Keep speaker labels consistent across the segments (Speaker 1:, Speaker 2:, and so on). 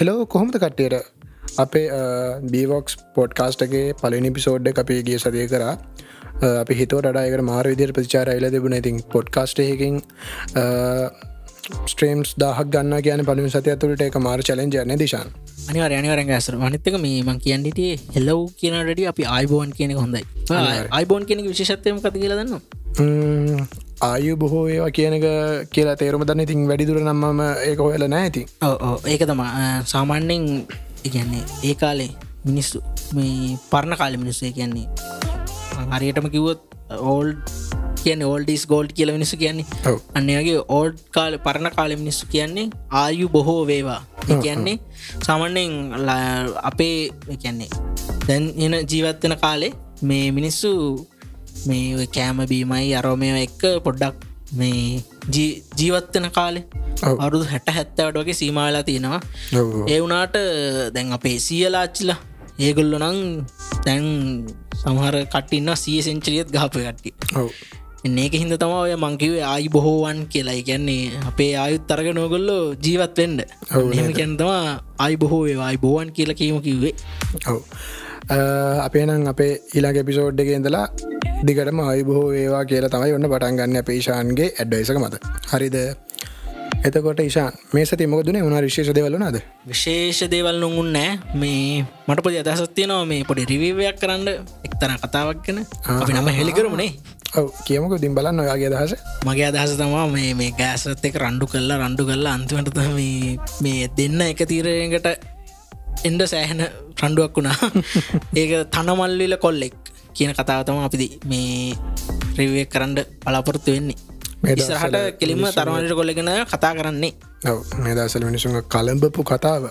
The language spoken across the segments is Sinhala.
Speaker 1: හෙලෝ කොහොමද කට්ටියට? අපේ බීවොක්ස් පොඩ්කාස්ටගේ පලනි පිසෝඩ්ඩ අපේ ගිය සදය කරා. අපි හිතෝ ඩයකට මාර විදිර ප්‍රචාර එල තිබුණ. ඉතින් පොඩ්කාස්ටයකින් ස්ට්‍රේම්ස් දාහක් ගන්න කියන පලිම සති ඇතුළට එක මාර චලෙන්ජ න දිශාන්.
Speaker 2: අනිවර අනිවරෙන් ඇසර වනිත්තක මේ මං කියන්නට හෙලව් කියනට අපි අයිබෝන් කියන හොඳයි. අයිබෝන් කියන විශෂත්වයම කති කියල දන්න
Speaker 1: ආයු බොහෝ ඒවා කියනක කියලා තේරුම දන්න. ඉතින් වැඩිදුර නම්ම ඒක හොයල නෑ ඇති
Speaker 2: ඒක තම සාමාන්‍යෙන් ඉගන්නේ ඒ කාලේ මිනිස්සු මේ පරණ කාල මිනිස්සේ කියන්නේ හරියටම කිව්වොත් ඕල් කියන ඕල්ඩිස් ගෝල්ඩ් කියල මිනිස්සු කියන්නේ. අන්නගේ ඕල්ඩ් කාල පරණ කාල මිනිස්සු කියන්නේ ආයු බොහෝ වේවා. කියන්නේ සාමන්‍යෙන් අපේ කියන්නේ දැන් එන ජීවත්වෙන කාලේ මේ මිනිස්සු මේ කෑම බීමයි අරෝමය එක්ක පොඩ්ඩක් මේ ජීවත්වන කාලේ. අරුදු හැට හැත්තවට වගේ සීමවෙලා තියෙනවා. ඒ වුනාට දැන් අපේ සියලාච්චිලා ඒගොල්ලො නං දැන් සමහර කටඉන්න සිය සෙන්චරියත් ගාපය කට්ටි ඒක හිද තම ඔය මංකිවේ ආයි බොහෝවන් කියලා. කියන්නේ අපේ ආයුත් තරග නෝගොල්ලෝ ජීවත් වෙන්ඩ හම කැන්තවා ආයි බොහෝ ආයි බෝවන් කියලා කීම කිව්වේ.
Speaker 1: ඔව. අපේ නම් අපේ ඊලාගේ පිසෝඩ්ඩක ඉඳලා දිගටම අයිබහෝ ඒවා කියලා තමයි ඔන්න පටන්ගන්න පේෂාන්ගේ ඇඩ්ඩයිසක මත. හරිද? එතකොට ඉශාන් මේ සති මොකදුනේ උනා? විශේෂ දෙවලුනාද
Speaker 2: විශේෂ දේවල් නොගුන් නෑ මේ මට පොදි අදහසත්තියනවා මේ පොඩි රිවීවයක් කරන්න එක්තර කතාවක් ගැන. අපි නම හෙළිකරමුණේ
Speaker 1: ඔව කියමක. දිම් බලන්න ඔයාගේ අදහස.
Speaker 2: මගේ අදහස තමා මේ මේ ගෑසත් එක රණ්ඩු කල්ලා රණ්ඩු කල්ලා අන්තිමට මේ දෙන්න එක තීරයකට එන්ඩ සෑහෙන රණ්ඩුවක් වුණා. ඒක තනමල්ලිල කොල්ලෙක් කියන කතාවතම අපිදි මේ රිවේ කරන්න පලාපොරත්තු වෙන්නේ. ඉසරහට කෙලිම තරමට කොල්ලගෙන කතා කරන්නේ.
Speaker 1: මේ දසල මිනිසුන් කළඹපු කතාව.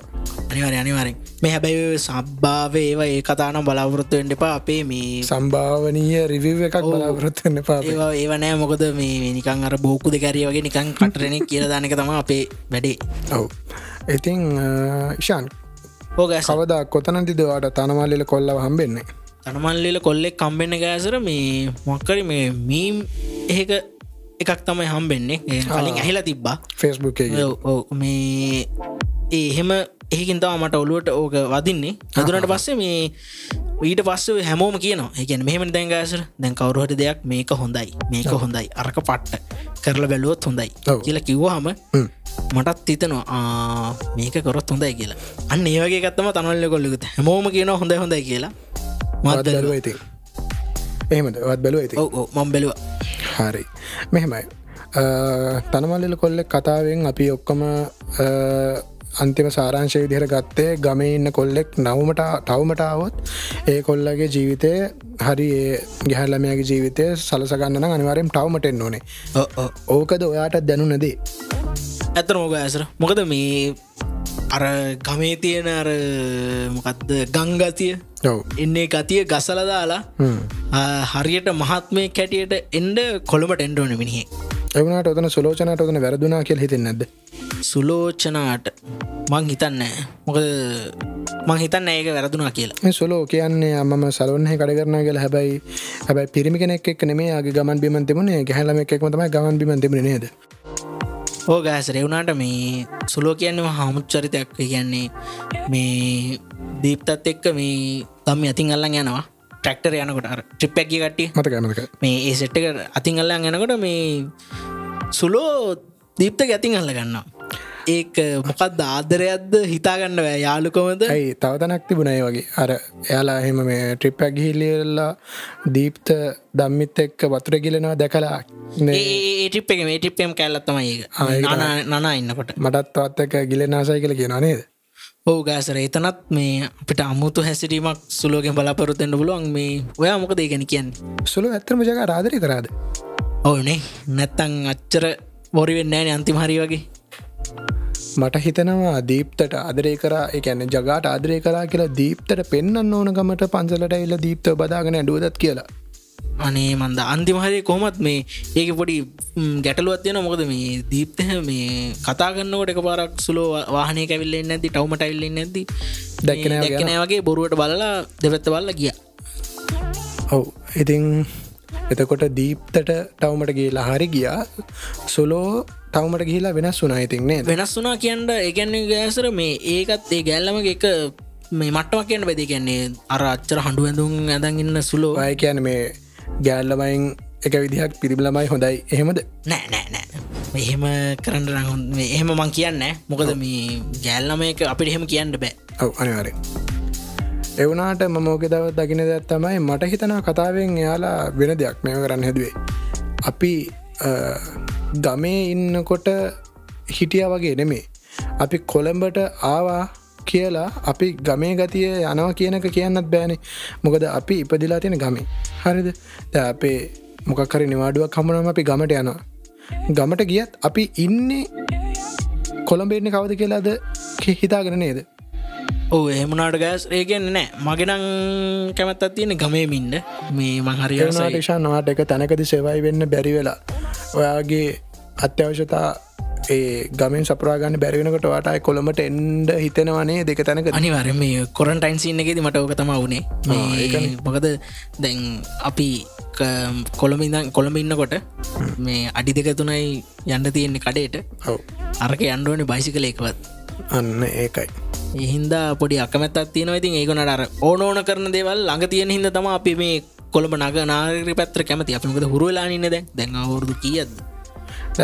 Speaker 2: අනිවර අනිවරෙන් මේ හැබැයි සබ්භාව ඒවා ඒ කතානම් බලාපොරොත්තු වෙන්ඩ එපා. අපේ මේ
Speaker 1: සම්භාවනීය රිවිව එකක් බලාපොරොත්තුන්න පා
Speaker 2: ඒවා ඒවනෑ මොකද මේ නිකන් අර බෝකු දෙකැරිය වගේ නිකන් කටරනෙ කියල දානක තම අපේ වැඩේ.
Speaker 1: ඔව්. ඉතිං ෂාන්
Speaker 2: ඕගෑ
Speaker 1: සවදා කොතනදිදවාට තනමල්ලිල කොල්ලව හම්බෙන්නේ
Speaker 2: තනමල්ලිල කොල්ලෙක් කම්බෙන්න ගෑසර මේ මොක්කර මේ මීම් ඒක එකක් තමයි හම්බෙන්නේ. කලින් ඇහිලා තිබ්බා.
Speaker 1: ෆෙස්බුක්
Speaker 2: මේ එහෙම ඒකින් තම මට ඔලුවට ඕක වදින්නේ. හදුනට පස්සේ මේ ඊට පස්ස හැමෝම කියනවා. ඒකන මෙහම දැන්ගෑසර දැන් කවරුහට දෙයක් මේක හොඳයි මේක හොඳයි අරක පට්ට කරලා බැලුවොත් හොඳයි කියලා කිව්වාහම මටත් තිතනවා මේක කොරොත් හොඳයි කියලා. අන්න ඒවගේ ගත්තම තනල්ල කොල්ලෙකුත හැමෝම කියන හොඳ හොඳයි කියලා
Speaker 1: බැලුව ඇති එහෙමට වත් බැලුව ඇති
Speaker 2: මම් බැලුව.
Speaker 1: හරි. මෙහෙමයි. තනමල්ලල කොල්ලෙක් කතාවෙන් අපි ඔක්කොම අන්තිම සාරංශය විදිහර ගත්තේ ගම ඉන්න කොල්ලෙක් නවමට ටවමටාවොත් ඒ කොල්ලගේ ජීවිතය හරි ගැහල්ලමයාගේ ජීවිතය සලසගන්න අනිවාරෙන් ටවමටෙන් ඕනේ. ඕකද ඔයාට දැනුනදී
Speaker 2: ඇතර මොක ඇසර. මොකද මේ අර ගමේ තියෙන අර මොකක්ද ගංගතිය? එන්නේ ගතිය ගසල දාලා හරියට මහත්මය කැටියට එන්ඩ කොළඹට එන්ඩෝන මිනිහ.
Speaker 1: එවනට ඔතන සුලෝචනට ඔතන වැරදුනා කියල් හිතෙන් නැද
Speaker 2: සුලෝචනාට මං හිතන්න මොකද මං හිතන්න ඒක වැරදුනා කියලා.
Speaker 1: සොලෝ කියන්නේ අම්ම සලවන්හ කඩ කරන කියල. හැබයි හැබයි පිරිමි කෙනෙක් නෙමේ ගේ ගමන් බිමන් තිබුණේ. ගැහලම එකක්ම තමයි ගමන් බිමන් තිබුණ නේද
Speaker 2: ඕ ගෑස රෙවුණට මේ සුලෝ කියන්නම හමුච්චරිතයක් කියන්නේ මේ දීප්තත් එක්ක මේ තම්ම අතින් අල්ලන් යනවා. ට්‍රක්ටර යනකොට ට්‍රිප්පැක්කි කට්ටිය.
Speaker 1: මතකමක
Speaker 2: මේ ඒ සෙට්ක අතින් අල්ලන් යනකොට මේ සුලෝ දීප්ත ගැතින් අල්ල ගන්නවා ඒක මොකක්ද ආදරයක්ද හිතාගන්න යාලුකොමද
Speaker 1: ඇයි තවතනක් තිබුණයි වගේ. අර එයාලා එහෙම මේ ට්‍රිප්පැක් ගිහිල්ලල්ලා දීප්ත දම්මිත් එක්ක වතුර ගිලෙනවා දැකලා
Speaker 2: ඒටිප් එක මේ ටිප්පම් කැල්ලත්තමයි නනා ඉන්නකොට.
Speaker 1: මටත් තවත් එක ගිලෙනාසයි කළ කියෙන නේද?
Speaker 2: ඕ ගෑසර. එතනත් මේ අපිට අමුතු හැසිරීමක් සුලෝගෙන් බලාපොරොත්තෙන්ට පුළුවන්. මේ ඔයා මොකද ගැන කියන්න?
Speaker 1: සුළු ඇත්තරම ජක රාදරි කරාද?
Speaker 2: ඕනේ නැත්තං අච්චර බොරිවෙන්න ෑන අන්තිමහරි වගේ
Speaker 1: මට හිතනවා දීප්තට ආදරේ කරා එකැන ජගාට ආදරය කරා කියලා දීප්තට පෙන්න්න ඕනකමට පන්සලට එල්ල දීප්ත බදාගෙන ඇඩුවදත් කියලා.
Speaker 2: අනේ මන්ද අන්තිමහරය කොමත් මේ ඒක පොඩි ගැටලුවත් තියෙන මොකද මේ දීප්තහ මේ කතාගන්නවට එක පාරක් සුලෝ වාහනය කැවිල්ලෙන් නැති ටවමට ඉල්ලෙන් නැති දැක්කන දැක්කනෑ වගේ බොරුවට බලලා දෙවත්ත බල්ල ගිය.
Speaker 1: ඔව් ඉතිං එතකොට දීප්තට ටවමට ගේලා හරි ගියා. සුලෝ තවමට ගිහිලා වෙනස් වුනා ඉතින්නේ
Speaker 2: වෙනස් වුනා කියන්න ඒගැන්නේ ගෑසර මේ ඒකත් ඒ ගැල්ලම එක මේ මට්ටමක් කියන්න බැදි කියන්නේ අර අච්චර හඬු ඇඳුම් ඇඳන් ඉන්න සුලෝ
Speaker 1: අය කියන මේ ගෑල්ලමයින් එක විදිහක් පිරිබිලමයි හොඳයි. එහෙමද?
Speaker 2: නෑ නෑ නෑ. එහෙම කරන්න රහොන් එහෙම මං කියන්න මොකද මේ ගෑල්ලම එක අපිට එහෙම කියන්න බෑ.
Speaker 1: ඔව අනිවාරෙන් එවනාට මමෝක දව දකින දෙයක් තමයි මට හිතනා කතාවෙන් එයාලා වෙන දෙයක් මෙම කරන්න හැදුවේ. අපි ගමේ ඉන්නකොට හිටිය වගේ නෙමේ අපි කොළඹට ආවා කියලා අපි ගමේ ගතිය යනවා කියනක කියන්නත් බෑනේ. මොකද අපි ඉපදිලා තියෙන ගමේ. හරිද? ද අපේ මොකක්කරි නිවාඩුවක් කමනම අපි ගමට යනවා. ගමට ගියත් අපි ඉන්නේ කොළඹෙන්නේ කවද කියලාද හිතාගෙන නේද?
Speaker 2: ඕ එහමනාට ගෑස් ඒගන්න නෑ. මගෙනං කැමැත්තත් තියෙන ගමේමින්ඩ මේ මංහරියසයි
Speaker 1: ඒෂා නවාට එක තැනකද සෙවයි වෙන්න බැරි වෙලා ඔයාගේ අත්‍යවශ්‍යතා ඒ ගමෙන් සපරාගන්න බැරිවෙනකට වාටයි කොළමට එන්ඩ හිතෙනවනේ දෙක තැනක
Speaker 2: අනිවර මේ කොරන්ටයින් සින්නගෙද මට ඕක තම වුණේ මොකද දැන් අපි කොළමිදන් කොළඹ ඉන්නකොට මේ අඩි දෙක තුනයි යන්න තියෙන්නේ කඩේට.
Speaker 1: ඔව.
Speaker 2: අරක අන්ඩුවන බයිසි කලෙක්වත්
Speaker 1: අන්න ඒකයි.
Speaker 2: එහින්දා පොඩි අකමැත්තත් තියෙනවා. ඉතින් ඒකොනට අර ඕන ඕන කරන දේවල් ළඟ තියෙන හිද තම අපි මේ කොළඹ නග නාගරි පැත්‍ර කැමති. අපිමකද හුරුවෙලානින්න දැ දැන්? අවුරුදු කියද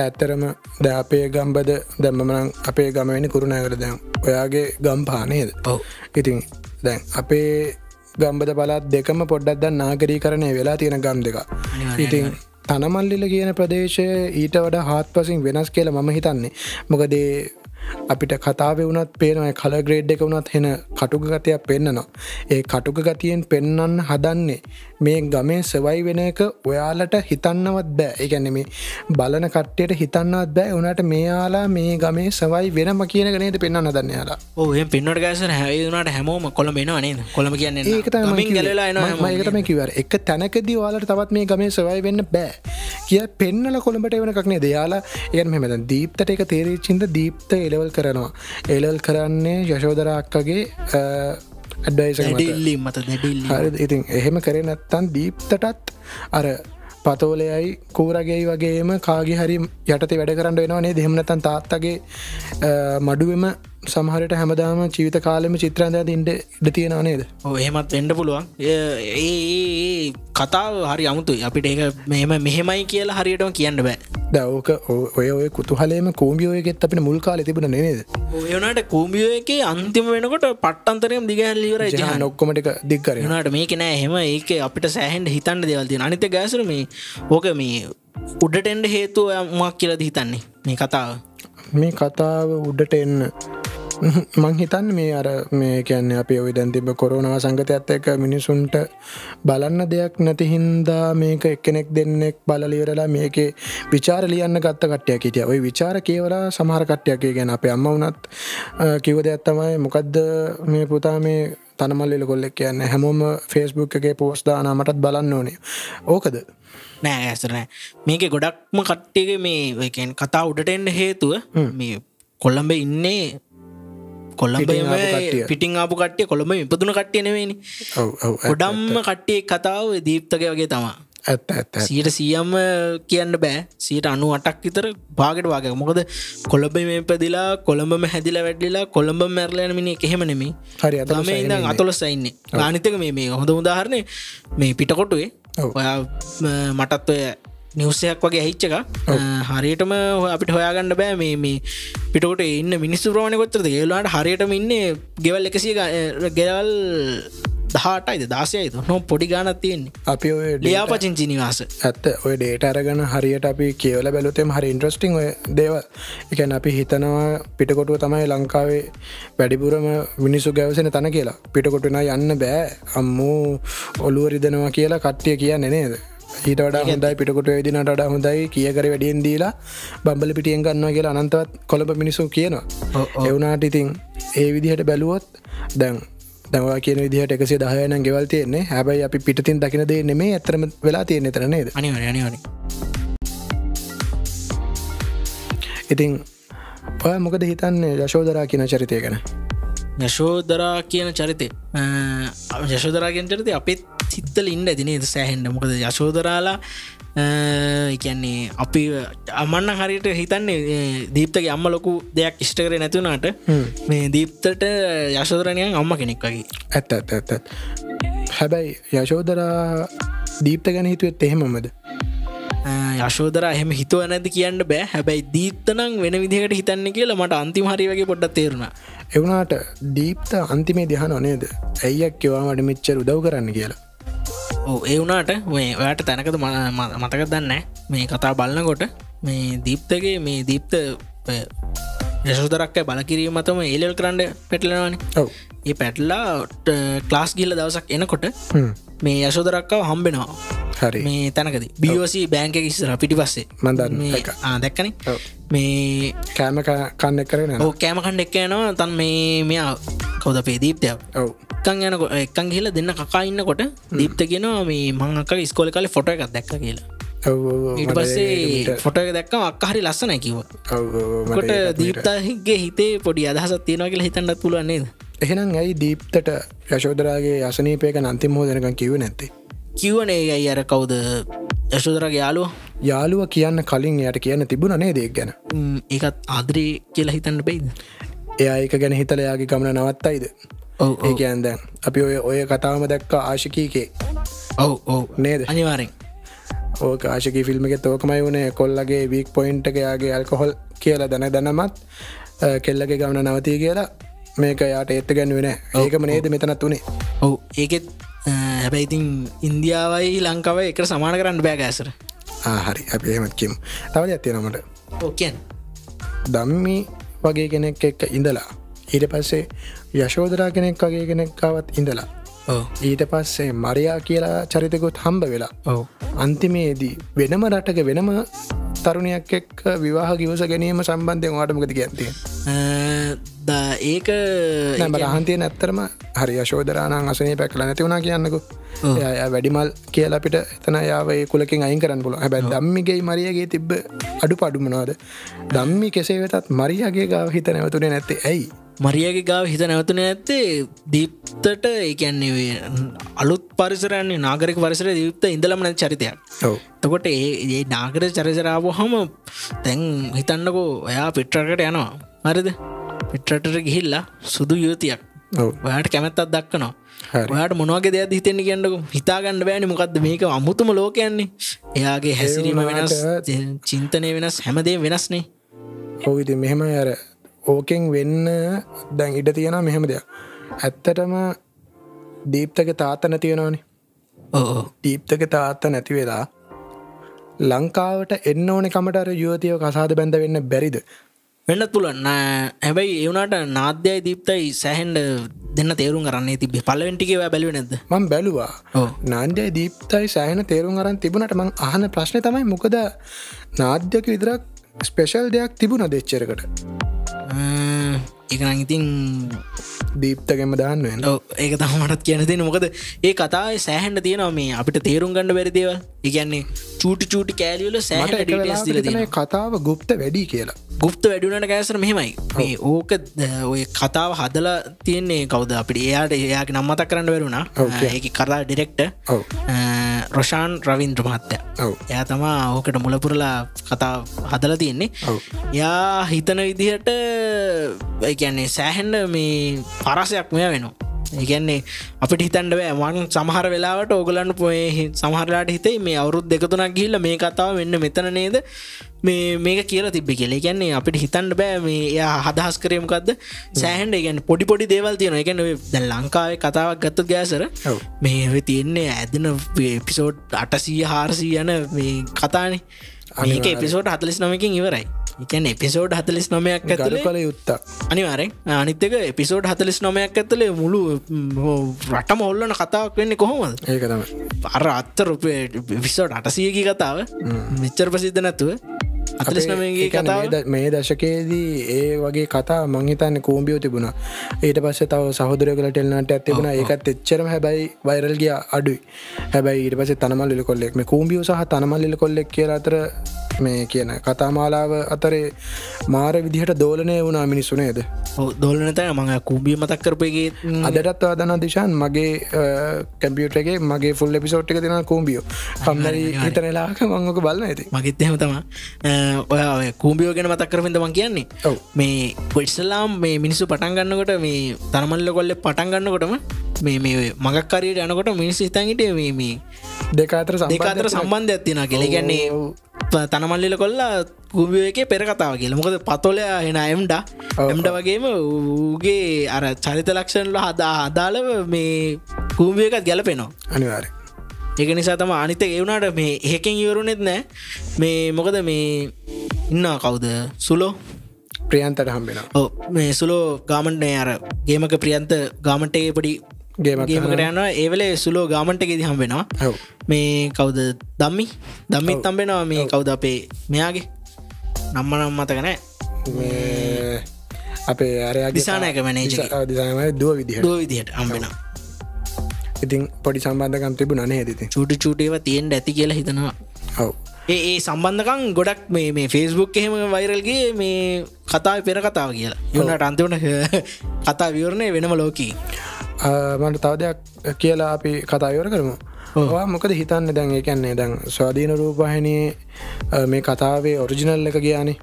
Speaker 1: ඇත්තරම ද අපේ ගම්බද දැම්මමනං අපේ ගමවෙනි කුරුණෑකර දැම් ඔයාගේ ගම් පානයද
Speaker 2: ඔව.
Speaker 1: ඉතින් දැන් අපේ ගම්බද පලාත් දෙකම පොඩ්ඩක් ද නාගරී කරණය වෙලා තියෙන ගම් දෙක ඉතින් තනමල්ලිල කියන ප්‍රදේශය ඊට වඩා හාත් පසින් වෙනස් කියල මම හිතන්නේ. මොකදේ අපිට කතාව වුණත් පේනය කල ග්‍රේඩ් එක වුණත් හෙන කටුක ගතයක් පෙන්න්නනවා ඒ කටුක ගතියෙන් පෙන්නන්න හදන්නේ මේ ගමේ සවයි වෙන එක ඔයාලට හිතන්නවත් බෑ. ඒගැන මේ බලන කට්ටයට හිතන්නත් බෑ. වනට මේයාලා මේ ගමේ සවයි වෙනම කියන ගනේද පෙන්න්න දන්න යාලා.
Speaker 2: ඕහ පින්නට ගෑසර හැවුණට හැමෝම කොළඹ නනේ කොළඹ කියන්නේ
Speaker 1: ඒක ඒකතම කිවර එක. තැනකදී වාලට තවත් මේ ගමේ සවයි වෙන්න බෑ. කිය පෙන්නල කොළඹට වෙන කක්නේ දයාලා එය මෙමද දීප්තට එක තේරීචින්ද දීප්ත එලවල් කරනවා. එලල් කරන්නේ යශෝදරක්කගේ ඇඩ්ඩයිස
Speaker 2: ඩිල්ලි මත
Speaker 1: ඉතින් එහෙම කරේ නැත්තන් දීප්තටත් අර පතෝලයයි කූරගේ වගේම කාගේ හරි යටති වැඩ කරන්න වෙනවානේ දෙහෙමනතන් තාත්තගේ මඩුවම සමහරට හැමදාම ජීවිත කාලෙම චිත්‍රන්ද ඉන්ට ඉඩ තියෙනව නේද?
Speaker 2: එහෙමත් වෙන්ඩ පුළුවන්. ඒ කතාව හරි අමුතුයි. අපිට ඒක මෙහෙම මෙහෙමයි කියලා හරියටම කියන්න බෑ.
Speaker 1: දවක ඔය ඔය කුතුහලේම කෝම්ියෝයගෙත් අපිට මුල් කාල තිබුණ නේද?
Speaker 2: ඔයනට කූම්ියෝ එක අන්තිම වෙනකොට පට්ටන්තරයම් දිගහැල්ලිවර ජහ
Speaker 1: නොක්කොමට දික්කර
Speaker 2: නට මේක නෑ එහෙම ඒක අපිට සෑහන්ට හිතන්න දෙවල්ති අනිත ගැසර මේ ඕක මේ උඩටෙන්ඩ හේතුව මක් කියලද හිතන්නේ මේ කතාව
Speaker 1: මේ කතාව උඩට එන්න. මං හිතන්න මේ අර මේ කියන්නේ අප ඔයි දැන්තිබ කොරුණවා සංගතයක්ත් එක මිනිසුන්ට බලන්න දෙයක් නැති හින්දා මේක එක්කෙනෙක් දෙන්නෙක් බලලිවරලා මේක විචාර ලියන්න ගත්ත කට්ටයක් හිටිය. ඔයි විචාර කියවලා සමහර කට්ටයක් ගැන අප අම්ම වනත් කිව දෙයක් තමයි මොකක්ද මේ පුතා මේ තනමල්ලෙල කොල්ලෙක් කියන්න හැමෝම ෆෙස්බුක් එකේ පෝස්්දාන මටත් බලන්න ඕනේ. ඕකද?
Speaker 2: නෑ ඇසරනෑ මේක ගොඩක්ම කට්ටියක මේ කතා උඩට එන්න හේතුව මේ කොල්ලඹ ඉන්නේ
Speaker 1: කට්ටිය.
Speaker 2: පිටිං ආපු කට්ටිය කොළඹ ඉපදුන කට්ටියනෙවෙනි ගොඩම්ම කට්ටිය කතාව දීප්තක වගේ තමා. සීට සියම්ම කියන්න බෑ. සීට අනු අටක් විතර පාගට වගේ මොකද කොළඹ මේ පැදිලා කොළඹම හැදිලා වැඩිලා කොළඹ මැරලයන මිනි එහෙම නෙමේ
Speaker 1: හරි අත
Speaker 2: මේ ඉඳන් අතොලොස් සයින්න ගානිතක මේ හොඳ උදාහරණය මේ පිටකොටුවේ. ඔයා මටත් ඔය නිවසයක් වගේ හිච්චක හරියටම හො- අපිට හොයාගන්න බෑ. මේ මේ පිටකොට ඉන්න මිනිස්සු ප්‍රමාණය කොච්චරද? ඒලාට හරියටම ඉන්න ගෙවල් එකසිය ගෙවල් දහටයිද දාසයයිද නො පොඩි ගානත් තියෙන්නේ?
Speaker 1: අපි ඔය
Speaker 2: ලියාපචිංචි නිවාස.
Speaker 1: ඇත්ත. ඔය ඩේට අරගන හරියට අපි කියවල බැලුතෙම හරි ඉන්ට්‍රස්ටිං දේව එකන් අපි හිතනවා පිටකොටුව තමයි ලංකාවේ වැඩිපුරම මිනිසු ගැවසෙන තන කියලා. පිටකොටුන යන්න බෑ. අම්මූ ඔලුව රිදනවා කියලා කට්ටිය කියන්න නේද? ඊට වඩා හොඳයි පිටකොට වෙදිනට වඩා හොඳයි. කියකර වැඩියෙන් දීලා බම්බල පිටියෙන් ගන්නවා කියලා අනන්තවත් කොළඹ මිනිසු කියනවා. එවනාට ඉතින් ඒ විදිහට බැලුවොත් දැන් දවා කියන විදිහට එකසේ දහයන ගෙවල් තියෙන්නේ. හැබයි අපි පිටින් දකින දේ නෙමේ ඇතරම වෙලා තියෙන තර නේද?
Speaker 2: අනිවර අනිවරි
Speaker 1: ඉතින් ඔය මොකද හිතන්නේ යශෝදරා කියන චරිතය ගැන?
Speaker 2: යශෝදරා කියන චරිතය? යශෝදරාගෙන් චරිතය අපිත් සිත්තල ඉන්න ඇතිනේ සෑහෙන්ට මොකද යශෝදරාලා කියන්නේ අපි අමන්න හරියට හිතන්නේ දීප්තගේ අම්ම ලොකු දෙයක් ඉෂ්ට කර නැතුනාට මේ දීප්තට යශෝදරණයන් අම්ම කෙනෙක් වගේ.
Speaker 1: ඇත්ත ඇත්ත ඇත්ත. හැබැයි යශෝදරා දීප්ත ගැන හිතුවත් එහෙමමද?
Speaker 2: යශෝදර එහෙම හිතුව නැති කියන්න බෑ. හැබැයි දීප්තනං වෙන විදිහට හිතන්න කියලා මට අන්තිම හරි වගේ පොඩ්ඩ තේරුණ.
Speaker 1: එවුණට දීප්ත අන්තිමේ දිහන නොනේද ඇයියක් කිවාමට මෙච්චර උදව් කරන්න කියලා
Speaker 2: ඒ වුනාට ඔයාට තැනකද මතක දන්න මේ කතා බලන්නකොට මේ දීප්තගේ මේ දීප්ත යශෝදරක්ක බලකිරීම මතම ඒලල් කරන්න පැටලෙනවාන ඒ පැටල්ලා ක්ලාස් ගිල්ල දවසක් එනකොට මේ යශෝදරක්කාව හම්බෙනවා.
Speaker 1: හරි.
Speaker 2: මේ තැනකද. බියෝසි බෑංක ඉස්සර පිටි පස්සේ.
Speaker 1: මන්දන්න
Speaker 2: දැක්කන? මේ
Speaker 1: කෑම කන්න කරන
Speaker 2: කෑම කණ්ඩ එක්ක යනවා. තන් මේ මෙයා කවද පේ දීප්තය
Speaker 1: ඔව.
Speaker 2: එකන් යන එකන් කියල දෙන්න කකා ඉන්නකොට දීප්ත කියෙනවා මේ මංක ස්කෝල කල ෆොට එකක් දැක්ක කියලා. ඊට පස්සේ ෆොට එක දැක්කම අක්හරි ලස්සන කිව කොට දීප්තාගේ හිතේ පොඩි අදහසත් තියෙනවා කියලා හිතන්නත් පුළුවන්නේද
Speaker 1: එහෙනම් ඇයි දීප්තට යශෝදරාගේ අසනීපයක නන්තිම හෝ දෙනකම් කිව නැත්තේ
Speaker 2: කිවනේ ඇයි අර කවුද? යශෝදරගේ යාලුව
Speaker 1: යාළුව කියන්න කලින් යට කියන්න තිබුණ නේ දෙක් ගැන?
Speaker 2: ඒකත් ආදරී කියලා හිතන්න පෙයිද
Speaker 1: එයා ඒක ගැන හිතලයාගේ ගමන නවත්තයිද? ඒ කියන්ද අපි ඔය ඔය කතාවම දැක්ක ආශිකීකේ.
Speaker 2: ඔව් ඔව්.
Speaker 1: නේද?
Speaker 2: අනිවාරෙන්
Speaker 1: ඕක ආශක ෆිල්ම්ගේ තෝකමයි වුණේ. කොල්ලගේ වීක් පොයින්ට්කයාගේ ඇල්කොහොල් කියලා දැන දැනමත් කෙල්ලගේ ගමන නවතිය කියලා මේක යාට ඒත්ත ගැන්වෙන ඒකම නේද මෙතනත් වනේ
Speaker 2: ඔවු. ඒකෙත් හැබැයිතින් ඉන්දියාවයි ලංකාව එක සමාන කරන්න බෑගෑසර
Speaker 1: හරි. අපි එහෙමත්කිම් තවද ඇත්තිනමට
Speaker 2: ඕකන්
Speaker 1: දම්මි වගේ කෙනෙක් එක්ක ඉඳලා ඊට පස්සේ යශෝදරා කෙනෙක් වගේ කෙනෙක්කාවත් ඉඳලා ඊට පස්සේ මරයා කියලා චරිතකොත් හම්බ වෙලා
Speaker 2: ඔව.
Speaker 1: අන්තිමේදී වෙනම රටක වෙනම තරුණයක් එක් විවාහ කිවස ගැනීම සම්බන්ධය වාටමකති ගැන්තිය
Speaker 2: ඒක
Speaker 1: රහන්තිය නැත්තරම හරි ශෝදරාන අසනේ පැක්ල නැති වුණනා කියන්නකු. වැඩිමල් කියලා අපිට එතන යාවේ කුලකින් අයින් කරන්න පුල හැබැ දම්මිගේ මරියගේ තිබ්බ අඩු පඩුමනවාද? දම්මි කෙසේ වෙතත් මරියගේ ගාව හිත නැවතුනේ නැත්තේ. ඇයි?
Speaker 2: මරියගේ ගාව හිත නැවතුන ඇත්තේ දීප්තට ඒකැන්නේ අලුත් පරිසරන්නේ නාගරක පරිසර දීප්ත ඉඳලමන චරිතයක්. තකොට ඒ නාගර චරිසරාව හම තැන් හිතන්නකෝ ඔයා පිට්‍රකට යනවා. මරිද පිට්‍රටට ගිහිල්ලා සුදු යුවතියක්. ඔයාට කැමැත්තත් දක්කනවා ඔයාට මොනවගේ දෙයක් හිතෙන්නේ කියන්නක. හිතාගන්න බෑනි. මොකක්ද මේක? අමුතුම ලෝකයන්නේ. එයාගේ හැසිරීම වෙනස් චින්තනය වෙනස් හැමදේ වෙනස්නේ.
Speaker 1: ඔවිති මෙහෙම අර ඕකෙන් වෙන්න දැන් ඉඩ තියෙන මෙහෙම දෙයක්. ඇත්තටම දීප්තක තාත්ත නැතිවෙනවානේ දීප්තක තාත්ත නැති වෙලා ලංකාවට එන්න ඕන කමට යුවතියෝ කසාද බැඳ වෙන්න බැරිද
Speaker 2: වෙන්නත් පුළුවන්. හැබැයි ඒවුණට නාද්‍යයි දීප්තයි සැහන්ඩ දෙන්න තේරුම් කරන්නේ තිබ පලවෙන්ටිකව බැලුව නැද
Speaker 1: මං බැලුවා. නාන්දය දීප්තයි සෑහන තේරුම් අරන් තිබුණට මං අහන ප්‍රශ්න තමයි මොකද නාද්‍යක විදරක් ස්පෙෂල් දෙයක් තිබුණ දෙච්චරකට
Speaker 2: ඒකන ඉතින්
Speaker 1: දීප්තගෙම දාන්න
Speaker 2: ඒක තමටත් කියන තින මොකද ඒ කතා සෑහන්ඩ තියෙනවා මේ අපිට තේරුම් ගන්න බැරිදේව ඉගැන්නේ චූටි චූටි කෑලියල සෑහට
Speaker 1: කතාව ගුප්ත වැඩි කියලා.
Speaker 2: ගුප්ත වැඩුනට කෑසර මෙහෙමයි. මේ ඕක ඔය කතාව හදලා තියන්නේ කවද? අපිට එයාට එයාගේ නම්මතක් කරන්න වැරුණා ඒක කරා ඩිරෙක්ට රොෂාන් රවින්ද්‍ර මහත්තය. එයා තමා ඕකට මුලපුරලා කතා හදල තියෙන්නේ. යා හිතන විදිහට ඒන්නේ සෑහන්ඩ මේ පරසයක් මෙය වෙනවා. ඒගැන්නේ අපිට හිතන්ඩ වන් සමහර වෙලාවට ඕගලන්න පොය සමහරලාට හිතේ මේ අවුරුත් දෙකතුනක් ගිල්ල මේ කතාව වෙන්න මෙතන නේද මේ මේක කියල තිබි කෙලේ ගැන්නේ අපිට හිතන්ඩ බෑ මේ එය හදහස් කරයමකක්ද සෑහන්ඩ ගැන පොඩි පොඩි දේවල් තියෙන ගැන ද ලංකාවේ කතාවක් ගත්ත ගෑසර මේ තියෙන්නේ ඇදන පිසෝඩ් අටසීය හාරසී යන මේ කතානේ. මේක එපිසෝට හතලිස් නමකින් ඉවරයි. එකන එපිසෝඩ් හතලිස් නොමයක් ඇතුල
Speaker 1: කළ යුත්තා
Speaker 2: අනිවාරෙන් අනිත්තක එපිසෝඩ් හතලිස් නොමයක් ඇතුලේ මුළු රටම ඔල්ලන කතාවක් වෙන්නේ කොහොමද?
Speaker 1: ඒකතම
Speaker 2: අර අත්තර විසෝඩ් අටසියකි කතාව. මෙච්චර ප්‍රසිද්ධ නැතුව අතලිස් නමගේ කතාව?
Speaker 1: මේ දශකයේදී ඒ වගේ කතා මංහිතන්න කෝම්බියෝ තිබුණ. ඊට පස්ස තව සහදර කල ටෙල්නට ඇතිබුණ ඒකත් එච්චරම හැබැයි වයිරල්ගිය අඩුයි. හැබැයි ඊට පස තනමල්ල කොල්ලෙක් මේ කෝම්බියෝ සහ තනමල්ල කොල්ලෙක් කිය අතර මේ කියන කතාමාලාව අතරේ මාර විදිහට දෝලනය වුණා මිනිස්සුනේද
Speaker 2: දෝලනත මඟ කුම්බිය මතක් කරපයගේ
Speaker 1: අදටත් අදන දිශාන්. මගේ කැම්පියටගේ මගේ ෆුල් එපිසෝට් එක දෙෙන කූම්බියෝ කම්මරි හිතනලාක මංගක බලන්න ඇති
Speaker 2: මගෙත් එහෙම තම ඔය කූම්බියෝ ගැන මතක් කරමින්ද මං කියන්නේ
Speaker 1: ඔව්.
Speaker 2: මේ පොයිස්සලාම් මේ මිනිස්සු පටන් ගන්නකොට මේ තරමල්ල කොල්ල පටන් ගන්නකොටම මේ මේ මගක්කරයට යනකොට මිනිස් හිතන්ගට මේ මේ
Speaker 1: දෙකාතර
Speaker 2: දෙකාතර සම්බන්ධ ඇත්තින කෙළ ගැන්නේ තනමල්ලිල කොල්ලා කුම්බිය එක පෙර කතාව කියල. මොකද පතොල එන එම්ඩ. එම්ඩ වගේම ඌගේ අර චරිත ලක්ෂණල හදා අදාළව මේ කූම්බිය එකත් ගැලපෙනවා.
Speaker 1: අනිවාර
Speaker 2: එක නිසා තම අනිත එවුණට මේ ඒකෙන් ඉවරුනෙත් නෑ. මේ මොකද මේ ඉන්න කවුද? සුලෝ?
Speaker 1: ප්‍රියන්තට හම්බෙන
Speaker 2: මේ සුලෝ ගාමන්ටය අර ගේමක ප්‍රියන්ත ගාමන්ටේ පඩි
Speaker 1: ගේමක්
Speaker 2: ගේමකට යනවා. ඒවලේ සුලෝ ගාමන්ට එකෙදි හම්බෙනවා.
Speaker 1: ඔව්.
Speaker 2: මේ කවුද? දම්මි. දම්මිත් තම්බෙනවා මේ කවුද අපේ මෙයාගේ? නම්ම නම් මතකනෑ
Speaker 1: අපේ අරයා
Speaker 2: දිසානායක මැනේජර්.
Speaker 1: දිසානමයි දුව විදිහ
Speaker 2: දුව විදිහට හම්බෙන
Speaker 1: ඉතින් පොඩි සම්බන්ධකම් තිබු නනේ ඇති
Speaker 2: චුටි චූටේව තියෙන්ට ඇති කියලා හිතනවා.
Speaker 1: ඔව්.
Speaker 2: ඒ සම්බන්ධකම් ගොඩක් මේ මේ ෆෙස්බුක් එහෙම වෛරල්ගේ මේ කතාව පෙර කතාව කියලා. යුනට අන්තිවන කතා විවරණය වෙනම ලෝකී
Speaker 1: මට තව දෙයක් කියලා අපි කතායවර කරමු. වා මොකද හිතන්න? දැන් ඒකන්නේ දැන් ස්වාධීන රූපහිනයේ මේ කතාවේ ඔරිජිනල් එක ගියානේ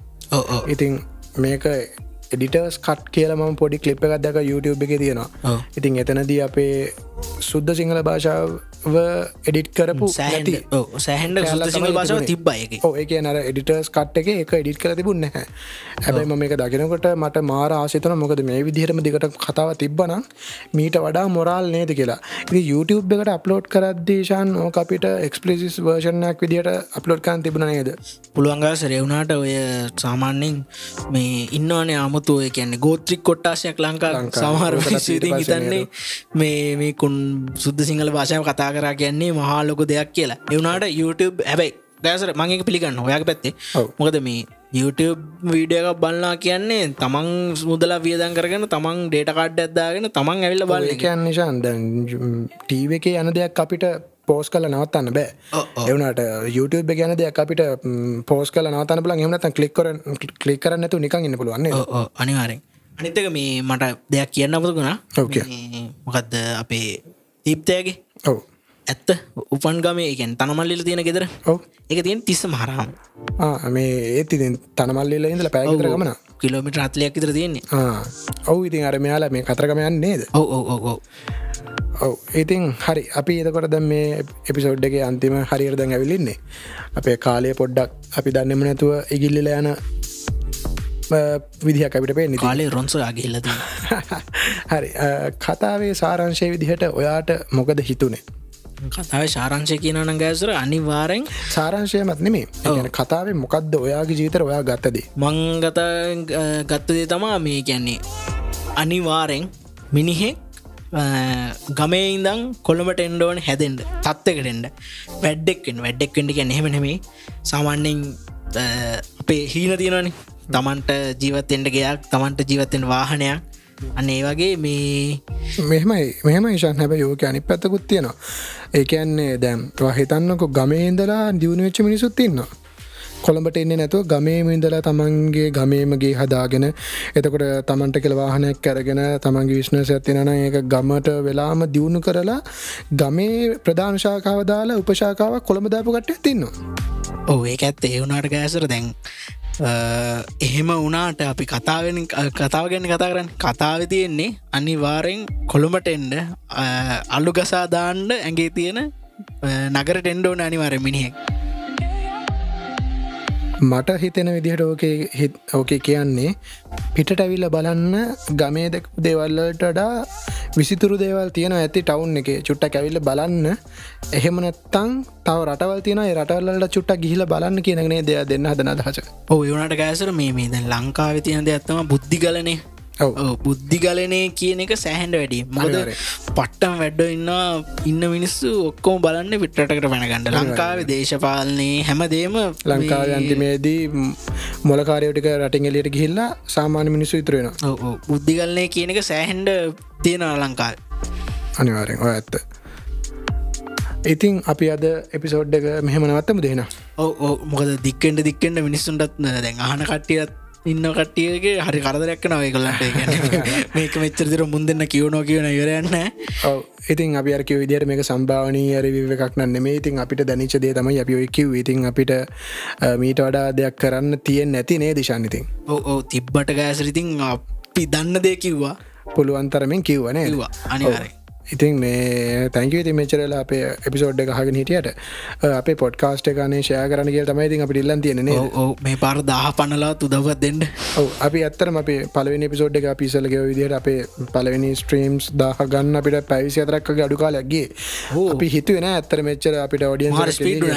Speaker 1: ඉතින් මේක එඩිටර්ස් කට් කියල ම පොඩි කලිප් එකක් දැක YouTube එක තියෙනවා. ඉතින් එතනදී අපේ සුද්ද සිංහල භාෂාව එඩිට් කරපු නැති.
Speaker 2: සෑහන්ඩ සිංහල භාෂාව තිබ්බයක
Speaker 1: එක නර එඩිටර්ස් කට් එක එක එඩිට් කර තිබුන්න හැබයි ම මේක දකිනකොට මට මාර ආසිතන මොකද මේ විදිහරම දිකට කතාව තිබ්බනම් මීට වඩා මොරල් නේද කියලා. YouTube එකට අප්ලෝඩ් කරදේශන් ඕක අපිට එක්ස්පලිසිස් වර්ෂණයක් විදිට අප්ලෝඩ් කන් තිබුණ නේද?
Speaker 2: පුළුවන්ගා සරෙවුණට ඔය සාමාන්‍යෙන් මේ ඉන්නවනේ අමුතු ඔය කියන්නේ ගෝත්‍රික් කොට්ටාශයක් ලංකා
Speaker 1: ලංකා.
Speaker 2: සමහර හිතන්නේ මේ මේ කුන් සුද්ද සිංහල භාෂාව කතා කරා කියන්නේ මහා ලොක දෙයක් කියලා. එවුණට YouTube හැබැයි දැසර මගේ පිළිගන්න ඔයක් පැත්තේ. මොකද මේ YouTube වීඩියක බලලා කියන්නේ තමන් මුදලා වියදන් කරගෙන තමන් ඩේට කාඩ් ඇත්දාගෙන තමන් ඇවිල්ල බල
Speaker 1: ඒකන් නිශාන් දැන් ටීව එක යන දෙයක් අපිට පෝස් කල නවත්තන්න බෑ. එවනට YouTube ගැන දෙයක් අපිට පෝස් කල නවතන බල එමනත කලික් කර කලික් කරන්නතු නිකන් ඉන්න පුළුවන්න
Speaker 2: අනිවාරෙන් අනිතක මේ මට දෙයක් කියන්න
Speaker 1: Okay.
Speaker 2: මොකක්ද අපේ දීප්තයගේ?
Speaker 1: ඔව්.
Speaker 2: ඇත්ත උපන් ගමේ එකන් තනමල්ලිල තියෙන ගෙදර.
Speaker 1: ඔව්.
Speaker 2: එක තියෙන තිස්ස මහරහම්
Speaker 1: මේ ඒත් තනමල්ලිල ඉඳල පැගතර ගමන
Speaker 2: කිලෝමිට අත්ලයක් ඉතර තියෙන්නේ.
Speaker 1: ඔවු ඉතින් අර මෙයාලා මේ කතරගමයන් නේද?
Speaker 2: ඔව ඔව ඔව
Speaker 1: ඉතින් හරි. අපි එතකොට ද මේ එපිසෝඩ් එක අන්තිම හරියට දැන් ඇවිලින්නේ අපේ කාලය පොඩ්ඩක් අපි දන්නෙම නැතුව ඉගිල්ලිල යන විදිහ අපිට පේ නිති
Speaker 2: කාලේ රොන්සයාගේ හිල්ලති
Speaker 1: හරි කතාවේ සාරංශය විදිහට ඔයාට මොකද හිතුනේ?
Speaker 2: කතාව ශාරංශය කියනන ගෑසර අනිවාරෙන්
Speaker 1: සාරංශයමත් නෙමේ ගැන කතාවේ මොකක්ද ඔයාගේ ජීතර ඔයා ගත්තදේ
Speaker 2: මංගත ගත්තදේ තමා මේ කියන්නේ. අනිවාරෙන් මිනිහෙක් ගමේ ඉදං කොළඹට එන්ඩෝන හැදෙන්ට තත්වකටෙන්ට වැඩ්ඩෙක්ෙන් වැඩ්ඩෙක්ෙන්ට ගැ නෙහෙම නෙමේ සාමාන්‍යෙන් අපේ හීන තියෙනනි තමන්ට ජීවත්තෙන්ට ගයක් තමන්ට ජීවත්තෙන් වාහනයක්. අන්න ඒ වගේ මේ
Speaker 1: මෙහෙමයි මෙහම ශන්. හැබ යෝක අනි පැත්තකුත් තියෙනවා. ඒකන්නේ දැම් හිතන්නක ගමේන්දලා දියුණුවෙච්ච මිනිසුත් ඉන්නවා. කොළඹට එන්නේ නැතුව ගමේම ඉඳලා තමන්ගේ ගමේමගේ හදාගෙන එතකොට තමන්ට කෙළ වාහනයක් කැරගෙන තමන්ගේ විශ්නස ඇතිනන ඒක ගමට වෙලාම දියුණු කරලා ගමේ ප්‍රධානශාකාව දාලා උපශාකාවක් කොළඹ දාපු කට්ට තින්නවා
Speaker 2: ඔව ඒක ඇත්ත. ඒ වුණට ගෑසර දැන් එහෙම වනාට අපි කතාවෙන කතාව ගැන කතා කරන්න කතාව තියෙන්නේ අනිවාරෙන් කොළඹට එන්ඩ අල්ලු ගසා දාන්ඩ ඇගේ තියෙන අ, නගර ටෙන්ඩෝන අනිවාර මිනිහෙක්.
Speaker 1: මට හිතෙන විදිහට ඕකේ හිත් ඕකේ කියන්නේ පිටට ඇවිල්ල බලන්න ගමේ දෙක් දේවල්ලටඩා විසිතුරු දේවල් තියෙන ඇති ටවුන් එක. චුට්ට ඇවිල්ල බලන්න. එහෙම නැත්තං තව රටවල් තියන රටවල්ලට චුට්ට ගිහිල බලන්න කියනනේ දෙයක් දෙන්න හදන අදහස.
Speaker 2: ඔව වුණට ගෑසර මේ මේ දැන් ලංකාව තියන දෙයක්ත්තම බුද්ධිගලනේ.
Speaker 1: ඔව්.
Speaker 2: බුද්ධිගලනය කියන එක සෑහන්ඩ වැඩි. මොද. පට්ටම් වැඩ්ඩ ඉන්න ඉන්න මිනිස්සු ඔක්කෝ බලන්න පිට්ටකට පැනගන්නඩ ලංකාව දේශපාලනය හැමදේම
Speaker 1: ලංකාව අන්තිමේදී මොලකාරයටික රටින් එලියට ගිහිල්ලා සාමාන්‍ය මිනිස්සු ඉතුරෙන.
Speaker 2: බුද්ධිගලනය කියන එක සෑහන්ඩ තියෙන ලංකාව.
Speaker 1: අනිවාරෙන් ඔය ඇත්ත. ඉතින් අපි අද එපිසෝඩ් එක මෙහමනවත්තම දෙෙන
Speaker 2: ඕ මොකද දික්කෙන්ට දික්කෙන්ට මිනිස්සුන්ටත් දැන් අහන කට්ටියත් ඉන්න කට්ටියගේ හරි කරදරයක් නව කලට මේක මෙච්චරදිර මුන්දන්න කියවනෝ කියවන ඉවරයන්න
Speaker 1: ඔව. ඉතින් අපි අරක විදිර මේ සම්භාවනී අර විවකක් නන්න මේ ඉතින් අපිට දැනිච දේ තම අපි ඔයකිව ඉතින් අපිට මීට වඩා දෙයක් කරන්න තියෙන් නැති නේ දිශානිතින්
Speaker 2: ඕ තිබ්බට ගෑසරිතින් අපි දන්න දේ කිව්වා.
Speaker 1: පුළුවන්තරමින් කිව්වනේ
Speaker 2: කිව්වා අනිවාරයි
Speaker 1: ඉතින් මේ තැංක ති මෙචරලා අපේ එපිසෝඩ් හගෙන හිටියට අපේ පොඩ්කාස්ට එකනේ ෂය කරන කිය තමයි ඉතින් අපි ඉල්ලන් තියෙන
Speaker 2: මේ පාර දාහ පනලා තුදවත් දෙන්න
Speaker 1: අපි ඇත්තරම අපේ පලවෙනි පිසෝඩ් එක පිසලග විදිහට අපේ පලවෙනි ස්ට්‍රීම්ස් දාහ ගන්න අපිට පැවිසි අතරක්ගේ අඩුකාලක්ගේ අපි හිතුවෙන ඇත්තර මෙච්චර අපිට ඔඩියන්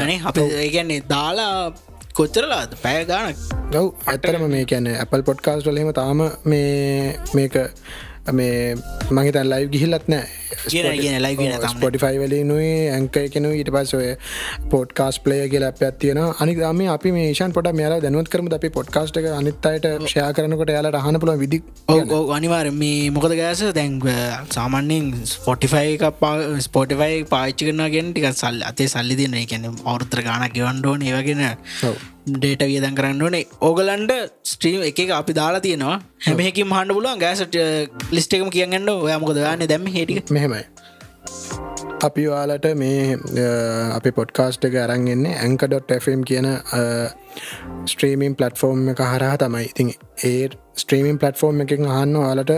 Speaker 2: නේ අප ඒගැන්නේ දාලා කොච්චරලාද? පැය ගානක්
Speaker 1: ගව් ඇත්තරම මේ කියැන Apple පොඩ්කාස්ට වලීම තාම මේ මේක මේ මහිතන් ලයිව් ගිහිල්ලත් නෑ. ස්පොටිෆයි වලිනුයි ඇංක එකනු ඊට පස් ඔය පොඩ්කාස් පලේ කියල පැත්තියෙන අනි දම අපි මේෂන් පොට මෙයාලා දැනුවත් කරම අපි පොඩ්කාස්ට අනිත් අයට ෂයා කරනකොට යාලට අහන පුළ විදි
Speaker 2: අනිවාර මේ මොකද ගෑස දැන්ව සාමන්‍යෙන් ස්පොටිෆයි ස්පොටිෆයි පාච්චි කරනගෙන් ටික සල් අතේ සල්ලි දෙන්න එකැන අවුරුත්‍ර ගානක් ගෙවන්ඩෝන ඒවගෙන ඩේට වියදන් කරන්න ඕනේ. ඕගලන්ඩ ස්ට්‍රීම් එක අපි දාලා තියෙනවා. හැමහකි මහන්ඩ පුලුවන් ගෑසට ලිස්ට එකම කියන්න ඔය මොකද ගන්න දැම හිටි
Speaker 1: මෙහෙමයි. අපි වාලට මේ අපි පොඩ්කාස්ට් එක අරන්ගෙන්නේ ඇංක.ෆම් කියන ස්ට්‍රීමින් පලටෆෝර්ම් එක හරහා තමයි. ඉතින් ඒ ස්ට්‍රීමින් පලටෆෝර්ම් එකින් අහන්න වාලට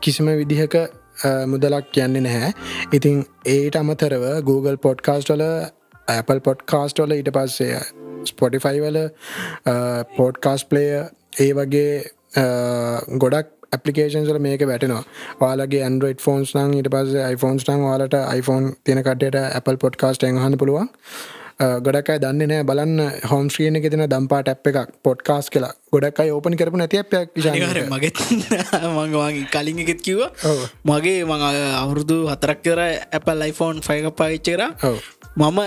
Speaker 1: කිසිම විදිහක මුදලක් කියන්නේ නැහැ. ඉතින් ඒට අමතරව Google පොඩ්කාස්ටල Apple පොඩ්කාස්ටෝල ඊට පස්සේ ස්පොටිෆයි වල පෝඩ්කාස් පලේය ඒ වගේ ගොඩක් පපිකේන්ල මේක වැටනවා. වාලගේ ඇන්ඩරෝයිඩ් ෆෝන්ස් නං ඊට පස iPhoneෆෝන්ස් නං වාලට iPhone තියනකටට Apple පොඩ්කාස්ට හන්න පුළුවන්. ගොඩක්යි දන්න නෑ බලන්න හොම් ශ්‍රීන එක තින දම්පා ටැප් එකක් පොඩ්කාස් කියලා. ගොඩක්යි ඕපන කරපු නැතියක්
Speaker 2: මගෙත් මංගවාගේ කලින් එකෙත් කිව මගේ මං අවුරුදු හතරක් කර Apple iPhone ෆයික පාච්චර මම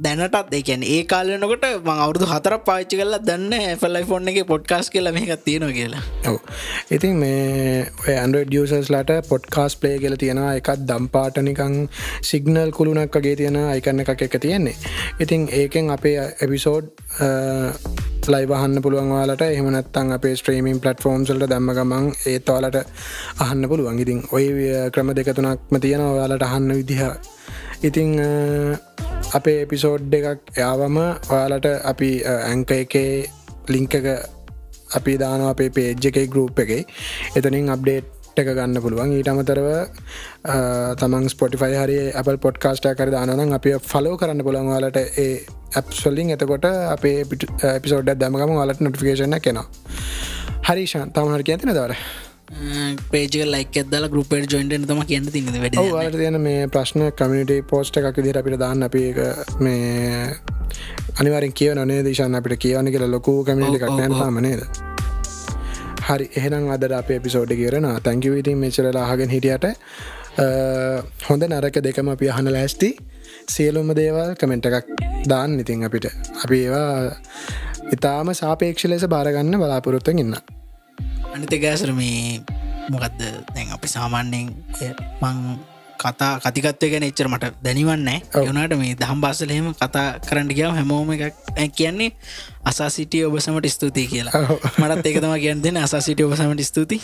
Speaker 2: දැනටත් ඒකැන ඒ කාලනකොට මං අවුදු හතර පාච්චි කල්ලා දන්න ඇෆල්ලයි ෆෝන් එක පොඩ්කාස් කියලා මේකත් තියෙනවා කියලා.
Speaker 1: ඔව. ඉතින් මේ ඇන්ඩ ියසස්ලාට පොඩ්කාස් පලේ කියල තියෙනවා. එකත් දම්පාටනිකං සිගනල් කුළුණක් වගේ තියෙන අයිකන්න එකක් එක තියෙන්නේ. ඉතින් ඒකෙන් අපේ එපිසෝඩ් ලයිවහන්න පුළුවන්වාලට එහමනත්තන් අපේ ස්ට්‍රීමින් පලටෆෝම්සල්ට දැම්ම ගමන් ඒත්වාලට අහන්න පුළුවන්. ඉතින් ඔය ක්‍රම දෙකතුනක්ම තියෙනවාලට අහන්න විදිහ. ඉතිං අපේ එපිසෝඩ් එකක් යාවම ඔයාලට අපි ඇංක එකේ ලිංක එක අපි දාන අපේ පේජ් එකයි ගරුප් එකයි එතනින් අප්ඩේට් එක ගන්න පුළුවන්. ඊට අමතරව තමන් ස්පොටිෆයි හරි Apple පොඩ්කාස්ට කර දානනම් අපි ෆලෝ කරන්න පුළන් වාලට ඒ ඇප්සොල්ලිං එතකොට අපේ පිසෝඩ් දැමගම වාලට නොටිෆිකේෂන කෙනවා හරිෂන් තමහර ඇතින දවර
Speaker 2: පේජ ලයික දල ගරුපට ජොයින්ට තම කියන්න තින්න වැඩ
Speaker 1: වාට තියෙන මේ ප්‍රශ්න කමිට පෝස්ට එකක් දිර අපිට දාන්න. අපි මේ අනිවරෙන් කියව නේ දේශන්න අපිට කියවන කියලා ලොකු කමිට එකක් නෑන මනේද හරි එහෙනම් අදර අප පිසෝඩ් කියරන තැංකිවිටින් මෙචරලා අහගෙන හිටියට. හොඳ නරක දෙකම අපි අහන ලෑස්ති. සියලුම දේවල් කමෙන්ට් එකක් දාන්න ඉතින් අපිට. අපි ඒවා ඉතාම සාපේක්ෂ ලෙස බාරගන්න බලාපොරොත්තන් ඉන්න
Speaker 2: අනිත ගෑසර මේ මොකක්ද දැන් අපි සාමාන්‍යයෙන් මං කතා කතිකත්වය ගැන එච්චර මට දැනිවන්න යනට මේ දහම් බාසලහෙම කතා කරන්න ගියාව හැමෝම එකක් කියන්නේ අසා සිටිය ඔබසමට ස්තුතියි කියලා. මටත් ඒකතම කියන්න දෙන්න. අසා සිටිය ඔබසමට ස්තුති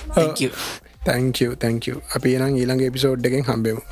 Speaker 1: තැංකව තැංකව අපි නම් ඊළඟ එපිසෝඩ් එකෙන් හම්බෙමු